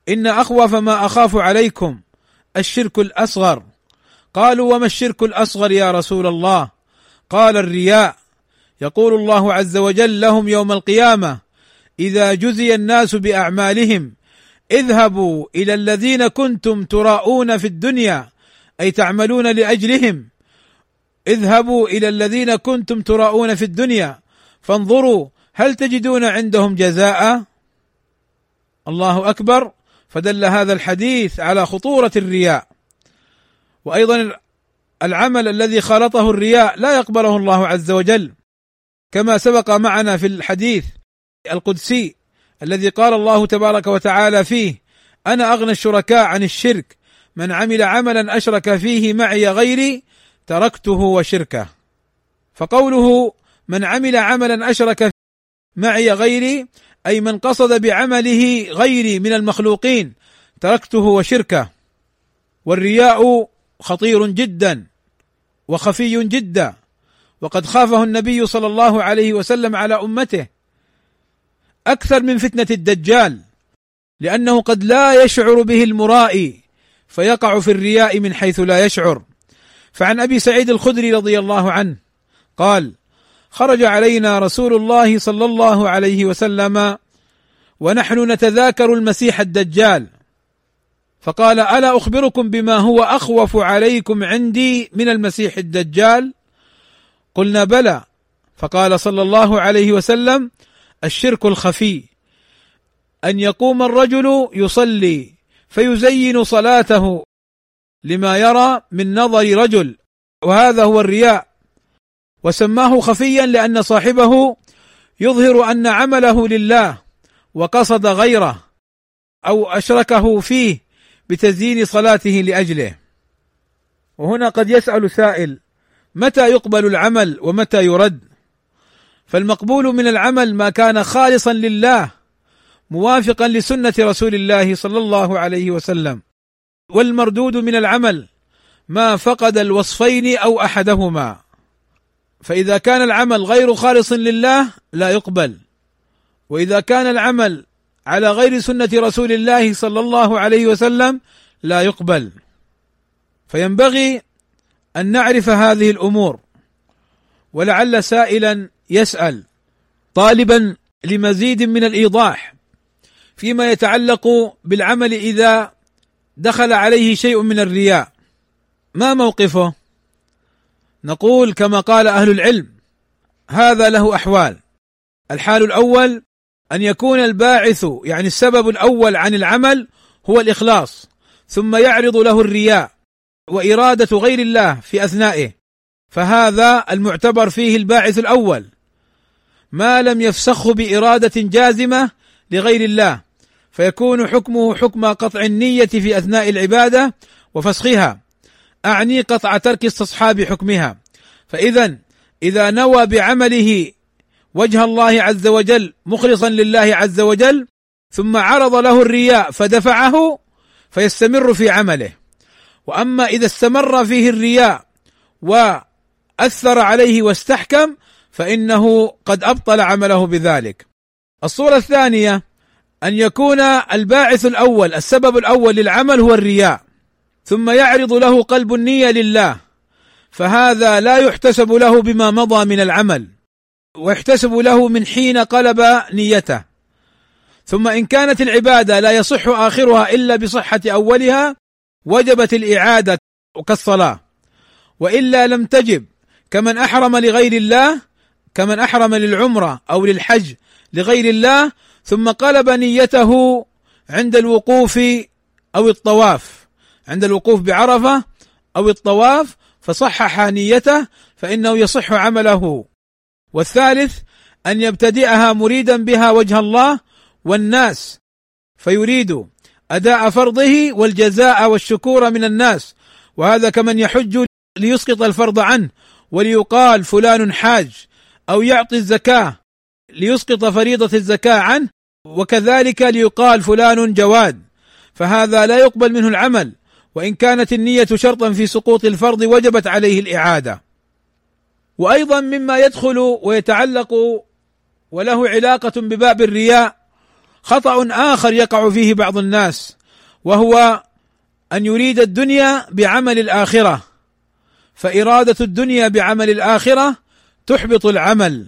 إن أخوف ما أخاف عليكم الشرك الأصغر. قالوا وما الشرك الأصغر يا رسول الله؟ قال الرياء يقول الله عز وجل لهم يوم القيامة إذا جزي الناس بأعمالهم اذهبوا إلى الذين كنتم تراءون في الدنيا أي تعملون لأجلهم. اذهبوا إلى الذين كنتم تراءون في الدنيا فانظروا هل تجدون عندهم جزاء؟ الله أكبر. فدل هذا الحديث على خطورة الرياء. وأيضا العمل الذي خالطه الرياء لا يقبله الله عز وجل. كما سبق معنا في الحديث القدسي الذي قال الله تبارك وتعالى فيه أنا أغنى الشركاء عن الشرك من عمل عملا أشرك فيه معي غيري تركته وشركه. فقوله من عمل عملا أشرك معي غيري أي من قصد بعمله غيري من المخلوقين. تركته وشركة. والرياء خطير جدا وخفي جدا. وقد خافه النبي صلى الله عليه وسلم على أمته. أكثر من فتنة الدجال. لأنه قد لا يشعر به المرائي فيقع في الرياء من حيث لا يشعر. فعن أبي سعيد الخدري رضي الله عنه قال خرج علينا رسول الله صلى الله عليه وسلم ونحن نتذاكر المسيح الدجال. فقال ألا أخبركم بما هو أخوف عليكم عندي من المسيح الدجال؟ قلنا بلى. فقال صلى الله عليه وسلم الشرك الخفي. أن يقوم الرجل يصلي فيزين صلاته لما يرى من نظر رجل. وهذا هو الرياء. وسماه خفيا لأن صاحبه يظهر أن عمله لله وقصد غيره أو أشركه فيه بتزيين صلاته لأجله. وهنا قد يسأل سائل متى يقبل العمل ومتى يرد؟ فالمقبول من العمل ما كان خالصا لله موافقا لسنة رسول الله صلى الله عليه وسلم. والمردود من العمل ما فقد الوصفين أو أحدهما. فإذا كان العمل غير خالص لله لا يقبل. وإذا كان العمل على غير سنة رسول الله صلى الله عليه وسلم لا يقبل. فينبغي أن نعرف هذه الأمور. ولعل سائلا يسأل طالبا لمزيد من الإيضاح فيما يتعلق بالعمل إذا دخل عليه شيء من الرياء. ما موقفه؟ نقول كما قال أهل العلم هذا له أحوال. الحال الأول أن يكون الباعث يعني السبب الأول عن العمل هو الإخلاص ثم يعرض له الرياء وإرادة غير الله في أثنائه. فهذا المعتبر فيه الباعث الأول. ما لم يفسخه بإرادة جازمة لغير الله فيكون حكمه حكم قطع النية في أثناء العبادة وفسخها. أعني قطع ترك استصحاب حكمها. فاذا إذا نوى بعمله وجه الله عز وجل مخلصا لله عز وجل ثم عرض له الرياء فدفعه فيستمر في عمله. وأما إذا استمر فيه الرياء وأثر عليه واستحكم فإنه قد أبطل عمله بذلك. الصورة الثانية أن يكون الباعث الأول السبب الأول للعمل هو الرياء. ثم يعرض له قلب النية لله فهذا لا يحتسب له بما مضى من العمل ويحتسب له من حين قلب نيته. ثم إن كانت العبادة لا يصح آخرها إلا بصحة أولها وجبت الإعادة كالصلاة. وإلا لم تجب كمن أحرم لغير الله كمن أحرم للعمرة أو للحج لغير الله ثم قلب نيته عند الوقوف أو الطواف. عند الوقوف بعرفة أو الطواف فصحح نيته فإنه يصح عمله. والثالث أن يبتدئها مريدا بها وجه الله والناس فيريد أداء فرضه والجزاء والشكور من الناس. وهذا كمن يحج ليسقط الفرض عنه وليقال فلان حاج أو يعطي الزكاة ليسقط فريضة الزكاة عنه وكذلك ليقال فلان جواد. فهذا لا يقبل منه العمل وإن كانت النية شرطا في سقوط الفرض وجبت عليه الإعادة. وأيضا مما يدخل ويتعلق وله علاقة بباب الرياء خطأ آخر يقع فيه بعض الناس وهو أن يريد الدنيا بعمل الآخرة. فإرادة الدنيا بعمل الآخرة تحبط العمل.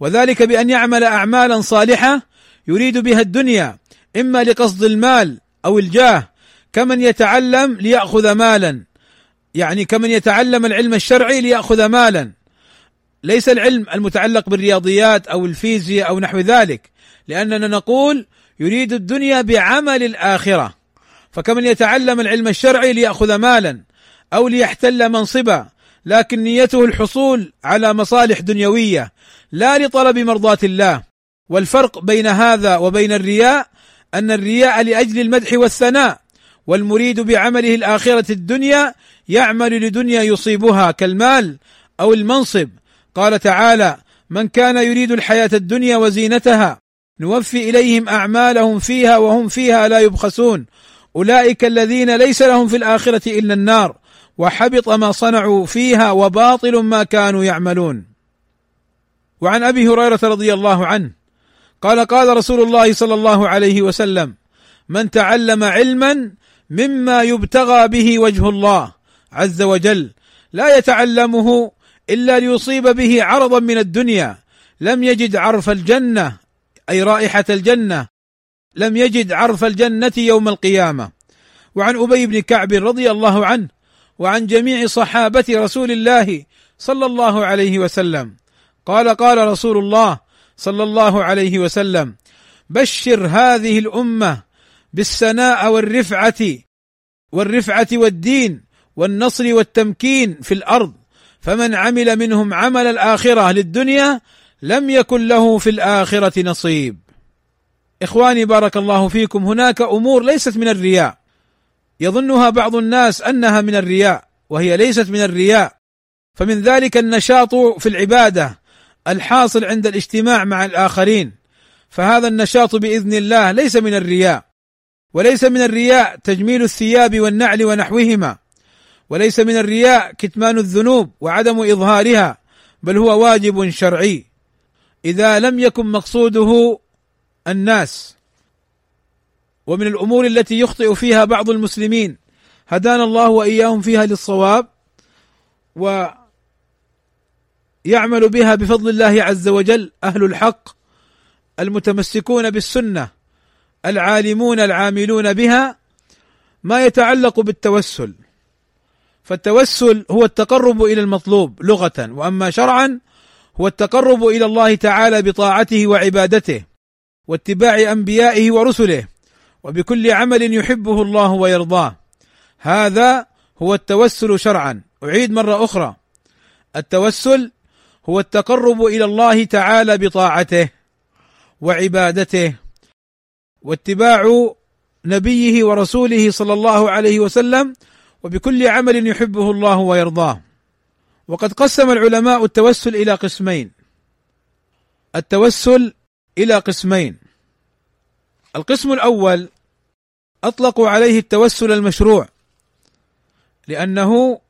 وذلك بأن يعمل اعمالا صالحة يريد بها الدنيا إما لقصد المال أو الجاه كمن يتعلم ليأخذ مالا. يعني كمن يتعلم العلم الشرعي ليأخذ مالا. ليس العلم المتعلق بالرياضيات أو الفيزياء أو نحو ذلك لأننا نقول يريد الدنيا بعمل الآخرة. فكمن يتعلم العلم الشرعي ليأخذ مالا أو ليحتل منصبا لكن نيته الحصول على مصالح دنيوية لا لطلب مرضاة الله. والفرق بين هذا وبين الرياء أن الرياء لأجل المدح والثناء. والمريد بعمله الآخرة الدنيا يعمل لدنيا يصيبها كالمال أو المنصب. قال تعالى من كان يريد الحياة الدنيا وزينتها نوفي إليهم أعمالهم فيها وهم فيها لا يبخسون. أولئك الذين ليس لهم في الآخرة إلا النار وحبط ما صنعوا فيها وباطل ما كانوا يعملون. وعن أبي هريرة رضي الله عنه قال قال رسول الله صلى الله عليه وسلم من تعلم علما مما يبتغى به وجه الله عز وجل. لا يتعلمه إلا ليصيب به عرضا من الدنيا. لم يجد عرف الجنة أي رائحة الجنة. لم يجد عرف الجنة يوم القيامة. وعن أبي بن كعب رضي الله عنه وعن جميع صحابة رسول الله صلى الله عليه وسلم. قال قال رسول الله صلى الله عليه وسلم بشر هذه الأمة بالسناء والرفعة والرفعة والدين والنصر والتمكين في الأرض. فمن عمل منهم عمل الآخرة للدنيا لم يكن له في الآخرة نصيب. إخواني بارك الله فيكم. هناك أمور ليست من الرياء. يظنها بعض الناس أنها من الرياء وهي ليست من الرياء. فمن ذلك النشاط في العبادة الحاصل عند الاجتماع مع الآخرين. فهذا النشاط بإذن الله ليس من الرياء. وليس من الرياء تجميل الثياب والنعل ونحوهما. وليس من الرياء كتمان الذنوب وعدم إظهارها بل هو واجب شرعي. إذا لم يكن مقصوده الناس. ومن الأمور التي يخطئ فيها بعض المسلمين هدانا الله وإياهم فيها للصواب ويعمل بها بفضل الله عز وجل أهل الحق المتمسكون بالسنة. العالمون العاملون بها ما يتعلق بالتوسل. فالتوسل هو التقرب إلى المطلوب لغة وأما شرعا هو التقرب إلى الله تعالى بطاعته وعبادته واتباع أنبيائه ورسله وبكل عمل يحبه الله ويرضاه. هذا هو التوسل شرعا. أعيد مرة أخرى. التوسل هو التقرب إلى الله تعالى بطاعته وعبادته واتباع نبيه ورسوله صلى الله عليه وسلم وبكل عمل يحبه الله ويرضاه. وقد قسم العلماء التوسل إلى قسمين. التوسل إلى قسمين. القسم الأول اطلقوا عليه التوسل المشروع لأنه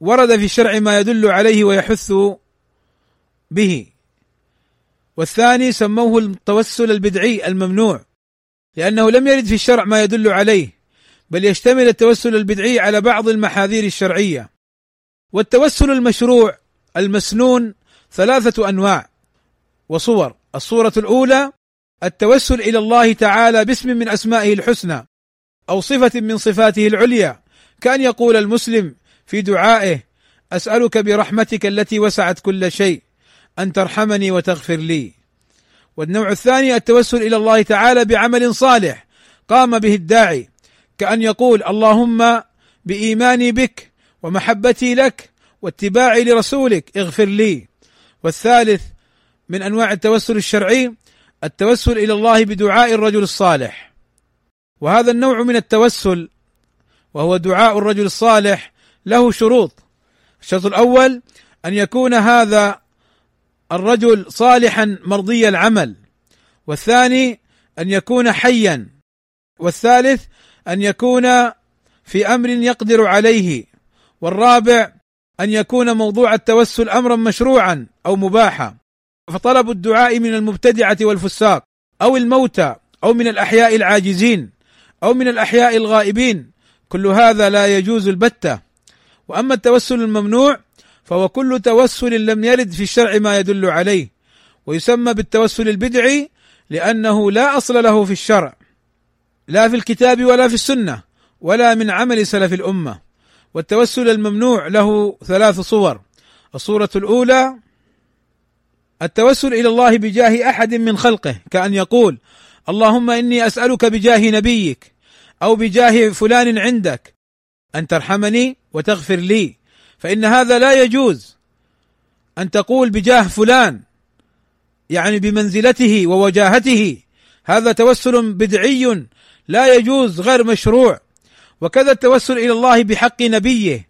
ورد في الشرع ما يدل عليه ويحث به. والثاني سموه التوسل البدعي الممنوع. لأنه لم يرد في الشرع ما يدل عليه بل يشتمل التوسل البدعي على بعض المحاذير الشرعية. والتوسل المشروع المسنون ثلاثة أنواع وصور. الصورة الأولى التوسل إلى الله تعالى باسم من أسمائه الحسنى أو صفة من صفاته العليا كأن يقول المسلم في دعائه أسألك برحمتك التي وسعت كل شيء أن ترحمني وتغفر لي. والنوع الثاني التوسل إلى الله تعالى بعمل صالح قام به الداعي كأن يقول اللهم بإيماني بك ومحبتي لك واتباعي لرسولك اغفر لي. والثالث من أنواع التوسل الشرعي التوسل إلى الله بدعاء الرجل الصالح. وهذا النوع من التوسل وهو دعاء الرجل الصالح له شروط. الشرط الأول أن يكون هذا الرجل صالحا مرضي العمل والثاني أن يكون حيا والثالث أن يكون في أمر يقدر عليه والرابع أن يكون موضوع التوسل امرا مشروعا أو مباحا. فطلب الدعاء من المبتدعة والفساق أو الموتى أو من الأحياء العاجزين أو من الأحياء الغائبين. كل هذا لا يجوز البتة. وأما التوسل الممنوع فهو كل توسل لم يرد في الشرع ما يدل عليه ويسمى بالتوسل البدعي لأنه لا أصل له في الشرع لا في الكتاب ولا في السنة ولا من عمل سلف الأمة. والتوسل الممنوع له ثلاث صور الصورة الأولى التوسل إلى الله بجاه أحد من خلقه كأن يقول اللهم إني أسألك بجاه نبيك أو بجاه فلان عندك أن ترحمني وتغفر لي. فإن هذا لا يجوز أن تقول بجاه فلان يعني بمنزلته ووجاهته هذا توسل بدعي لا يجوز غير مشروع. وكذا التوسل إلى الله بحق نبيه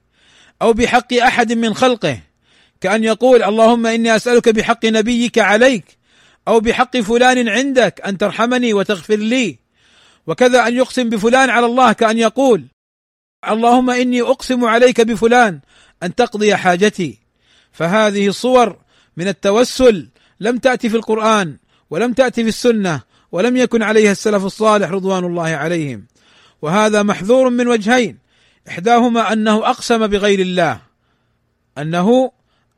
أو بحق أحد من خلقه كأن يقول اللهم إني أسألك بحق نبيك عليك أو بحق فلان عندك أن ترحمني وتغفر لي. وكذا أن يقسم بفلان على الله كأن يقول اللهم إني أقسم عليك بفلان أن تقضي حاجتي. فهذه صور من التوسل لم تأتي في القرآن ولم تأتي في السنة ولم يكن عليها السلف الصالح رضوان الله عليهم. وهذا محذور من وجهين. إحداهما أنه أقسم بغير الله أنه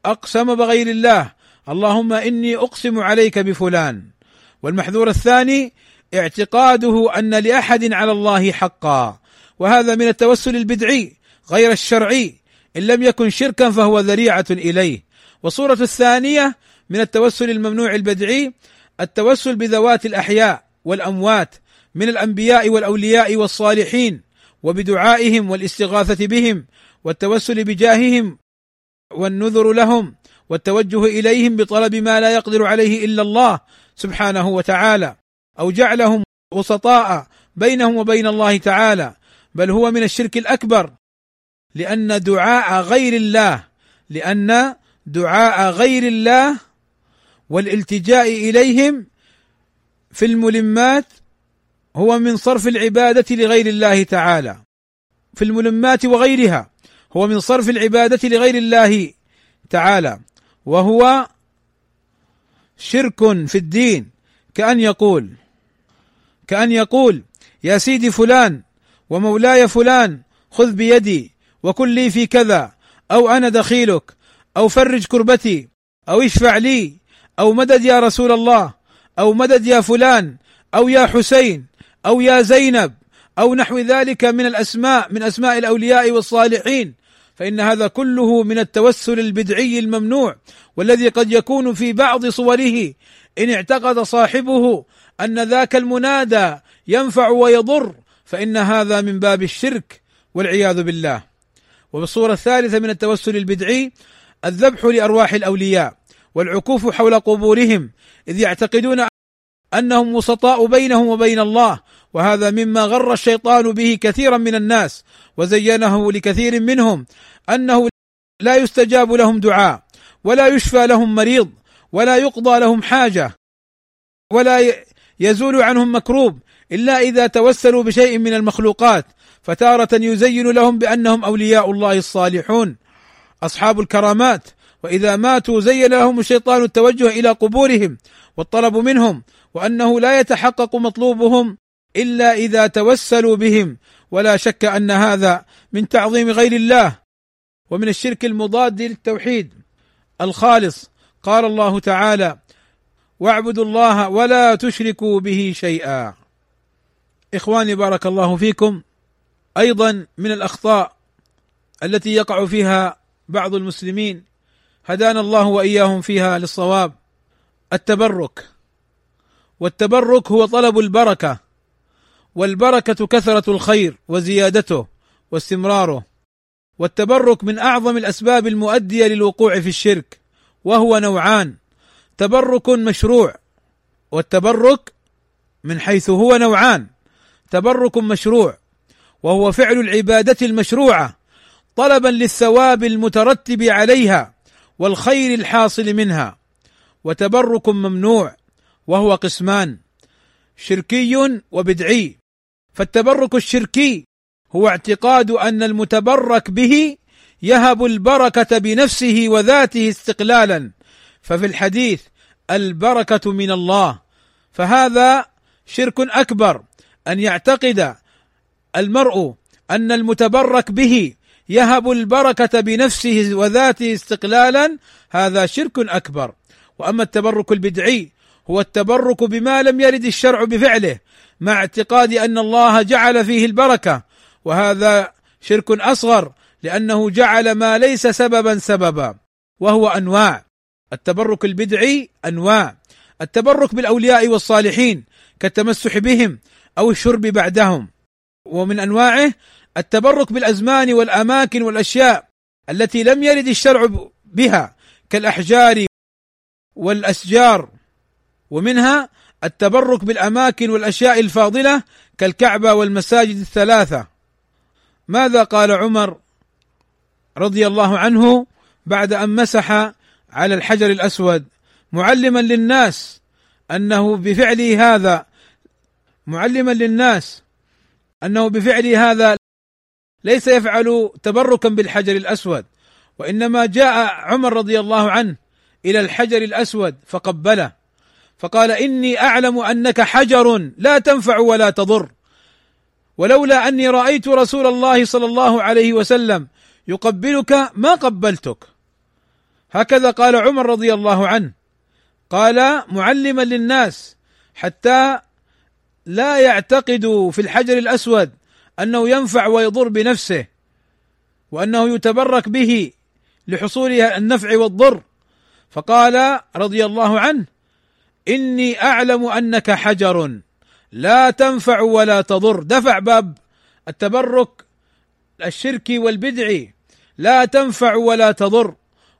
أقسم بغير الله. اللهم إني أقسم عليك بفلان. والمحذور الثاني اعتقاده أن لأحد على الله حقا. وهذا من التوسل البدعي غير الشرعي. إن لم يكن شركا فهو ذريعة إليه. والصورة الثانية من التوسل الممنوع البدعي التوسل بذوات الأحياء والأموات من الأنبياء والأولياء والصالحين وبدعائهم والاستغاثة بهم والتوسل بجاههم والنذر لهم والتوجه إليهم بطلب ما لا يقدر عليه إلا الله سبحانه وتعالى. أو جعلهم وسطاء بينهم وبين الله تعالى. بل هو من الشرك الأكبر. لأن دعاء غير الله لأن دعاء غير الله والالتجاء إليهم في الملمات هو من صرف العبادة لغير الله تعالى. في الملمات وغيرها هو من صرف العبادة لغير الله تعالى. وهو شرك في الدين. كأن يقول كأن يقول يا سيدي فلان ومولاي فلان خذ بيدي وكن لي في كذا أو أنا دخيلك أو فرج كربتي أو اشفع لي أو مدد يا رسول الله أو مدد يا فلان أو يا حسين أو يا زينب أو نحو ذلك من الأسماء من أسماء الأولياء والصالحين. فإن هذا كله من التوسل البدعي الممنوع والذي قد يكون في بعض صوره إن اعتقد صاحبه أن ذاك المنادى ينفع ويضر. فإن هذا من باب الشرك والعياذ بالله. والصورة الثالثة من التوسل البدعي الذبح لأرواح الأولياء والعكوف حول قبورهم إذ يعتقدون أنهم وسطاء بينهم وبين الله وهذا مما غر الشيطان به كثيرا من الناس وزينه لكثير منهم أنه لا يستجاب لهم دعاء ولا يشفى لهم مريض ولا يقضى لهم حاجة ولا يزول عنهم مكروب إلا إذا توسلوا بشيء من المخلوقات فتارة يزين لهم بأنهم أولياء الله الصالحون أصحاب الكرامات. وإذا ماتوا زين لهم الشيطان التوجه إلى قبورهم والطلب منهم وأنه لا يتحقق مطلوبهم إلا إذا توسلوا بهم. ولا شك أن هذا من تعظيم غير الله ومن الشرك المضاد للتوحيد. الخالص قال الله تعالى واعبدوا الله ولا تشركوا به شيئا. إخواني بارك الله فيكم أيضا من الأخطاء التي يقع فيها بعض المسلمين هدانا الله وإياهم فيها للصواب التبرك. والتبرك هو طلب البركة والبركة كثرة الخير وزيادته واستمراره. والتبرك من أعظم الأسباب المؤدية للوقوع في الشرك وهو نوعان تبرك مشروع والتبرك من حيث هو نوعان. تبرك مشروع وهو فعل العبادة المشروعة طلبا للثواب المترتب عليها والخير الحاصل منها. وتبرك ممنوع وهو قسمان شركي وبدعي. فالتبرك الشركي هو اعتقاد أن المتبرك به يهب البركة بنفسه وذاته استقلالا. ففي الحديث البركة من الله فهذا شرك أكبر. أن يعتقد المرء أن المتبرك به يهب البركة بنفسه وذاته استقلالا هذا شرك أكبر. وأما التبرك البدعي هو التبرك بما لم يرد الشرع بفعله مع اعتقاد أن الله جعل فيه البركة. وهذا شرك أصغر لأنه جعل ما ليس سببا سببا وهو أنواع. التبرك البدعي أنواع. التبرك بالأولياء والصالحين كالتمسح بهم أو الشرب بعدهم. ومن أنواعه التبرك بالأزمان والأماكن والأشياء التي لم يرد الشرع بها كالأحجار والأشجار. ومنها التبرك بالأماكن والأشياء الفاضلة كالكعبة والمساجد الثلاثة. ماذا قال عمر رضي الله عنه بعد أن مسح على الحجر الأسود؟ معلما للناس أنه بفعله هذا معلما للناس أنه بفعله هذا ليس يفعل تبركا بالحجر الأسود وإنما جاء عمر رضي الله عنه إلى الحجر الأسود فقبله فقال إني أعلم أنك حجر لا تنفع ولا تضر ولولا أني رأيت رسول الله صلى الله عليه وسلم يقبلك ما قبلتك. هكذا قال عمر رضي الله عنه قال معلما للناس حتى لا يعتقدوا في الحجر الأسود أنه ينفع ويضر بنفسه وأنه يتبرك به لحصول النفع والضر. فقال رضي الله عنه إني أعلم أنك حجر لا تنفع ولا تضر. دفع باب التبرك الشركي والبدعي لا تنفع ولا تضر.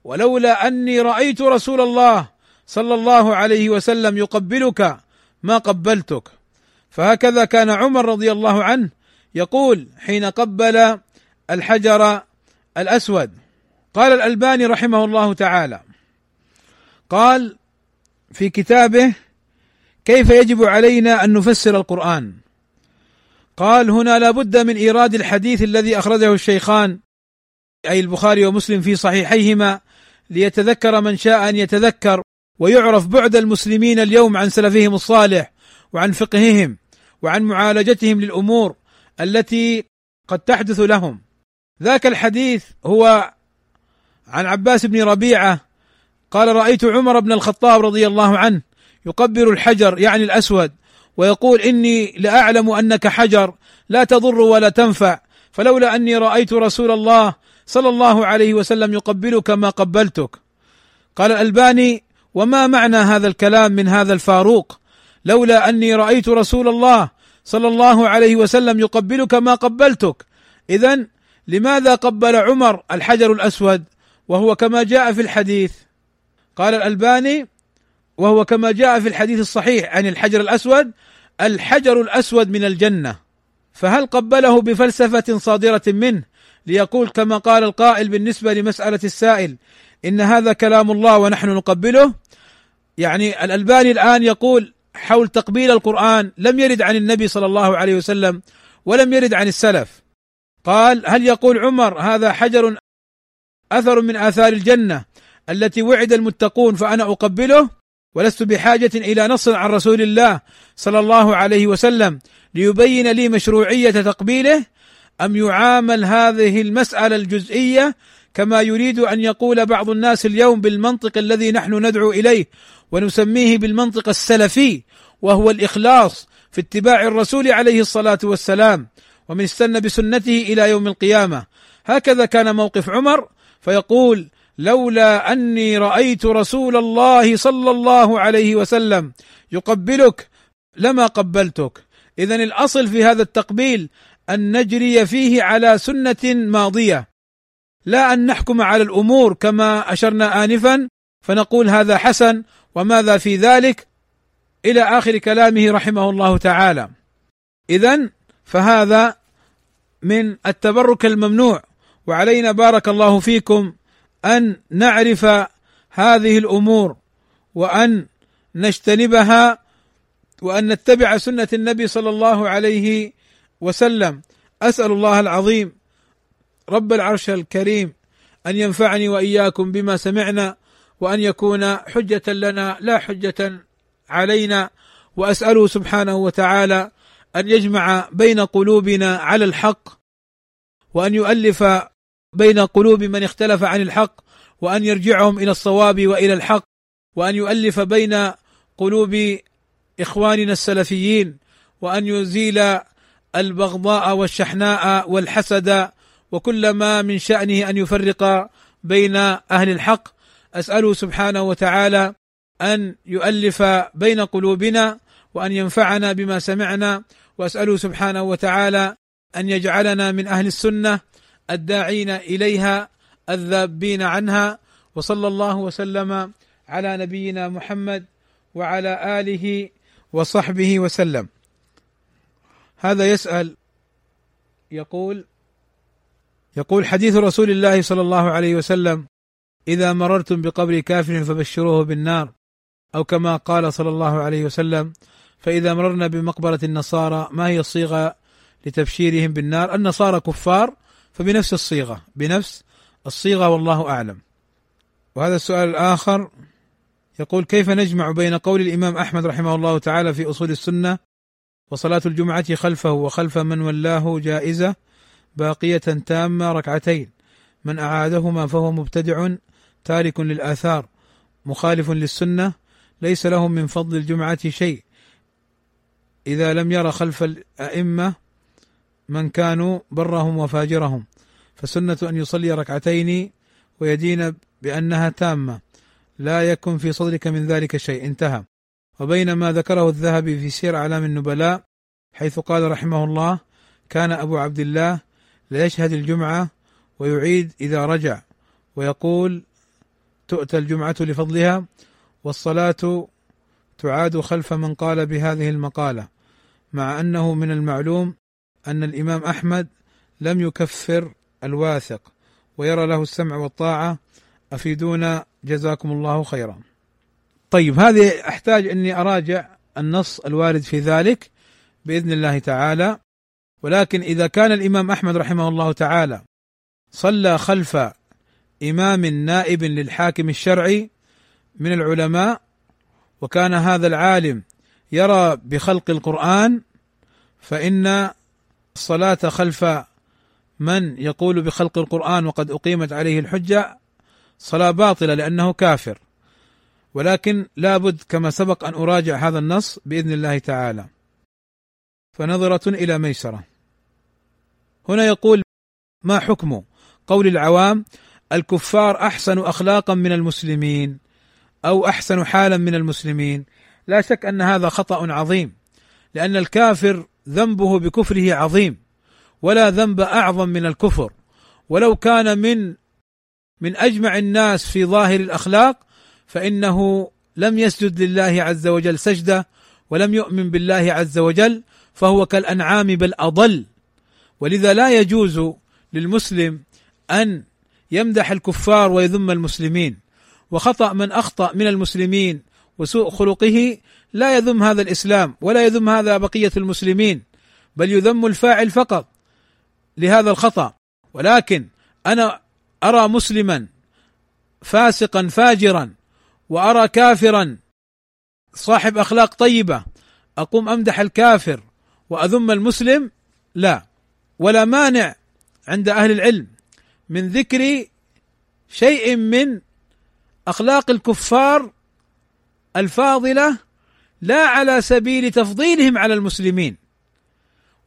ولولا أني رأيت رسول الله صلى الله عليه وسلم يقبلك ما قبلتك. فهكذا كان عمر رضي الله عنه يقول حين قبل الحجر الأسود. قال الألباني رحمه الله تعالى قال في كتابه كيف يجب علينا أن نفسر القرآن؟ قال هنا لابد من إيراد الحديث الذي أخرجه الشيخان أي البخاري ومسلم في صحيحيهما ليتذكر من شاء أن يتذكر ويعرف بعد المسلمين اليوم عن سلفهم الصالح وعن فقههم. وعن معالجتهم للأمور التي قد تحدث لهم. ذاك الحديث هو عن عباس بن ربيعة قال رأيت عمر بن الخطاب رضي الله عنه يقبل الحجر يعني الأسود ويقول إني لأعلم أنك حجر لا تضر ولا تنفع فلولا أني رأيت رسول الله صلى الله عليه وسلم يقبلك ما قبلتك. قال الألباني وما معنى هذا الكلام من هذا الفاروق؟ لولا أني رأيت رسول الله صلى الله عليه وسلم يقبلك ما قبلتك. اذا لماذا قبل عمر الحجر الأسود؟ وهو كما جاء في الحديث. قال الألباني وهو كما جاء في الحديث الصحيح عن الحجر الأسود الحجر الأسود من الجنة. فهل قبله بفلسفة صادرة منه؟ ليقول كما قال القائل بالنسبة لمسألة السائل إن هذا كلام الله ونحن نقبله. يعني الألباني الآن يقول حول تقبيل القرآن لم يرد عن النبي صلى الله عليه وسلم ولم يرد عن السلف. قال هل يقول عمر هذا حجر أثر من آثار الجنة التي وعد المتقون فأنا أقبله؟ ولست بحاجة إلى نص عن رسول الله صلى الله عليه وسلم ليبين لي مشروعية تقبيله؟ أم يعامل هذه المسألة الجزئية كما يريد أن يقول بعض الناس اليوم بالمنطق الذي نحن ندعو إليه ونسميه بالمنطق السلفي وهو الإخلاص في اتباع الرسول عليه الصلاة والسلام ومن استنى بسنته إلى يوم القيامة. هكذا كان موقف عمر فيقول لولا أني رأيت رسول الله صلى الله عليه وسلم يقبلك لما قبلتك. اذا الأصل في هذا التقبيل أن نجري فيه على سنة ماضية لا أن نحكم على الأمور كما أشرنا انفا فنقول هذا حسن وماذا في ذلك؟ إلى آخر كلامه رحمه الله تعالى. اذا فهذا من التبرك الممنوع وعلينا بارك الله فيكم أن نعرف هذه الأمور وأن نجتنبها وأن نتبع سنة النبي صلى الله عليه وسلم. أسأل الله العظيم رب العرش الكريم أن ينفعني وإياكم بما سمعنا وأن يكون حجة لنا لا حجة علينا. وأسأله سبحانه وتعالى أن يجمع بين قلوبنا على الحق وأن يؤلف بين قلوب من اختلف عن الحق وأن يرجعهم إلى الصواب وإلى الحق وأن يؤلف بين قلوب إخواننا السلفيين وأن يزيل البغضاء والشحناء والحسد وكل ما من شأنه أن يفرق بين أهل الحق. أسأله سبحانه وتعالى أن يؤلف بين قلوبنا وأن ينفعنا بما سمعنا وأسأله سبحانه وتعالى أن يجعلنا من أهل السنة الداعين إليها الذابين عنها وصلى الله وسلم على نبينا محمد وعلى آله وصحبه وسلم. هذا يسأل يقول يقول حديث رسول الله صلى الله عليه وسلم إذا مررتم بقبر كافر فبشروه بالنار. أو كما قال صلى الله عليه وسلم فإذا مررنا بمقبرة النصارى ما هي الصيغة لتبشيرهم بالنار؟ النصارى كفار فبنفس الصيغة بنفس الصيغة والله أعلم. وهذا السؤال الآخر يقول كيف نجمع بين قول الإمام أحمد رحمه الله تعالى في أصول السنة وصلاة الجمعة خلفه وخلف من ولاه جائزة باقية تامة ركعتين؟ من أعادهما فهو مبتدع تارك للآثار مخالف للسنة ليس له من فضل الجمعة شيء. إذا لم ير خلف الأئمة من كانوا برهم وفاجرهم فسنة أن يصلي ركعتين ويدين بأنها تامة. لا يكن في صدرك من ذلك شيء. انتهى. وبينما ذكره الذهبي في سير أعلام النبلاء حيث قال رحمه الله كان أبو عبد الله ليشهد الجمعة ويعيد إذا رجع ويقول تؤتى الجمعة لفضلها والصلاة تعاد خلف من قال بهذه المقالة مع أنه من المعلوم أن الإمام أحمد لم يكفر الواثق ويرى له السمع والطاعة أفيدونا جزاكم الله خيرا. طيب هذه أحتاج أني أراجع النص الوارد في ذلك بإذن الله تعالى ولكن إذا كان الإمام أحمد رحمه الله تعالى صلى خلف إمام نائب للحاكم الشرعي من العلماء وكان هذا العالم يرى بخلق القرآن فإن الصلاة خلف من يقول بخلق القرآن وقد أقيمت عليه الحجة صلاة باطلة لأنه كافر. ولكن لابد كما سبق أن أراجع هذا النص بإذن الله تعالى. فنظرة إلى ميسرة. هنا يقول ما حكم قول العوام الكفار أحسن أخلاقا من المسلمين أو أحسن حالا من المسلمين. لا شك أن هذا خطأ عظيم لأن الكافر ذنبه بكفره عظيم ولا ذنب أعظم من الكفر. ولو كان من من أجمع الناس في ظاهر الأخلاق فإنه لم يسجد لله عز وجل سجدة ولم يؤمن بالله عز وجل فهو كالأنعام بل أضل. ولذا لا يجوز للمسلم أن يمدح الكفار ويذم المسلمين وخطأ من أخطأ من المسلمين وسوء خلقه لا يذم هذا الإسلام ولا يذم هذا بقية المسلمين بل يذم الفاعل فقط لهذا الخطأ. ولكن أنا أرى مسلما فاسقا فاجرا وأرى كافرا صاحب أخلاق طيبة أقوم أمدح الكافر وأذم المسلم؟ لا. ولا مانع عند أهل العلم من ذكر شيء من أخلاق الكفار الفاضلة لا على سبيل تفضيلهم على المسلمين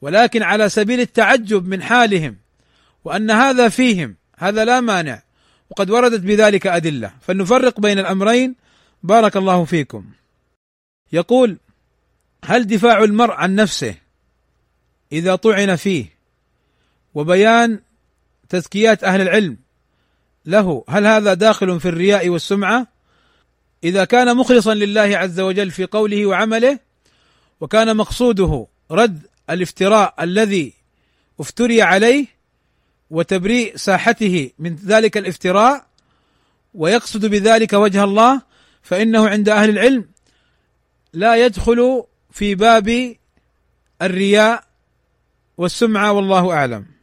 ولكن على سبيل التعجب من حالهم وأن هذا فيهم هذا لا مانع وقد وردت بذلك أدلة. فلنفرق بين الأمرين. بارك الله فيكم. يقول هل دفاع المرء عن نفسه إذا طعن فيه؟ وبيان تزكيات أهل العلم له هل هذا داخل في الرياء والسمعة إذا كان مخلصا لله عز وجل في قوله وعمله وكان مقصوده رد الافتراء الذي افتري عليه وتبريء ساحته من ذلك الافتراء ويقصد بذلك وجه الله فإنه عند أهل العلم لا يدخل في باب الرياء والسمعة والله أعلم.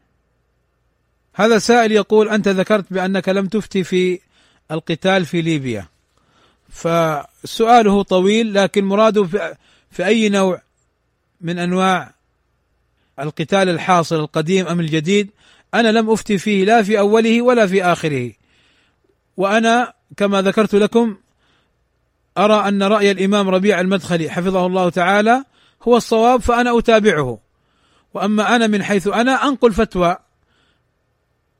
هذا سائل يقول أنت ذكرت بأنك لم تفتي في القتال في ليبيا. فسؤاله طويل لكن مراده في أي نوع من أنواع القتال الحاصل القديم أم الجديد؟ أنا لم أفتي فيه لا في أوله ولا في آخره. وأنا كما ذكرت لكم أرى أن رأي الإمام ربيع المدخلي حفظه الله تعالى هو الصواب فأنا أتابعه. وأما أنا من حيث أنا أنقل فتوى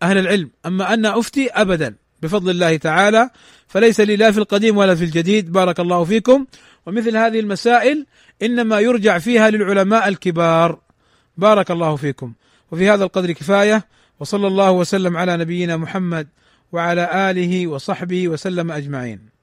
أهل العلم. أما أن أفتي ابدا بفضل الله تعالى فليس لي لا في القديم ولا في الجديد. بارك الله فيكم. ومثل هذه المسائل إنما يرجع فيها للعلماء الكبار. بارك الله فيكم. وفي هذا القدر كفاية. وصلى الله وسلم على نبينا محمد وعلى آله وصحبه وسلم أجمعين.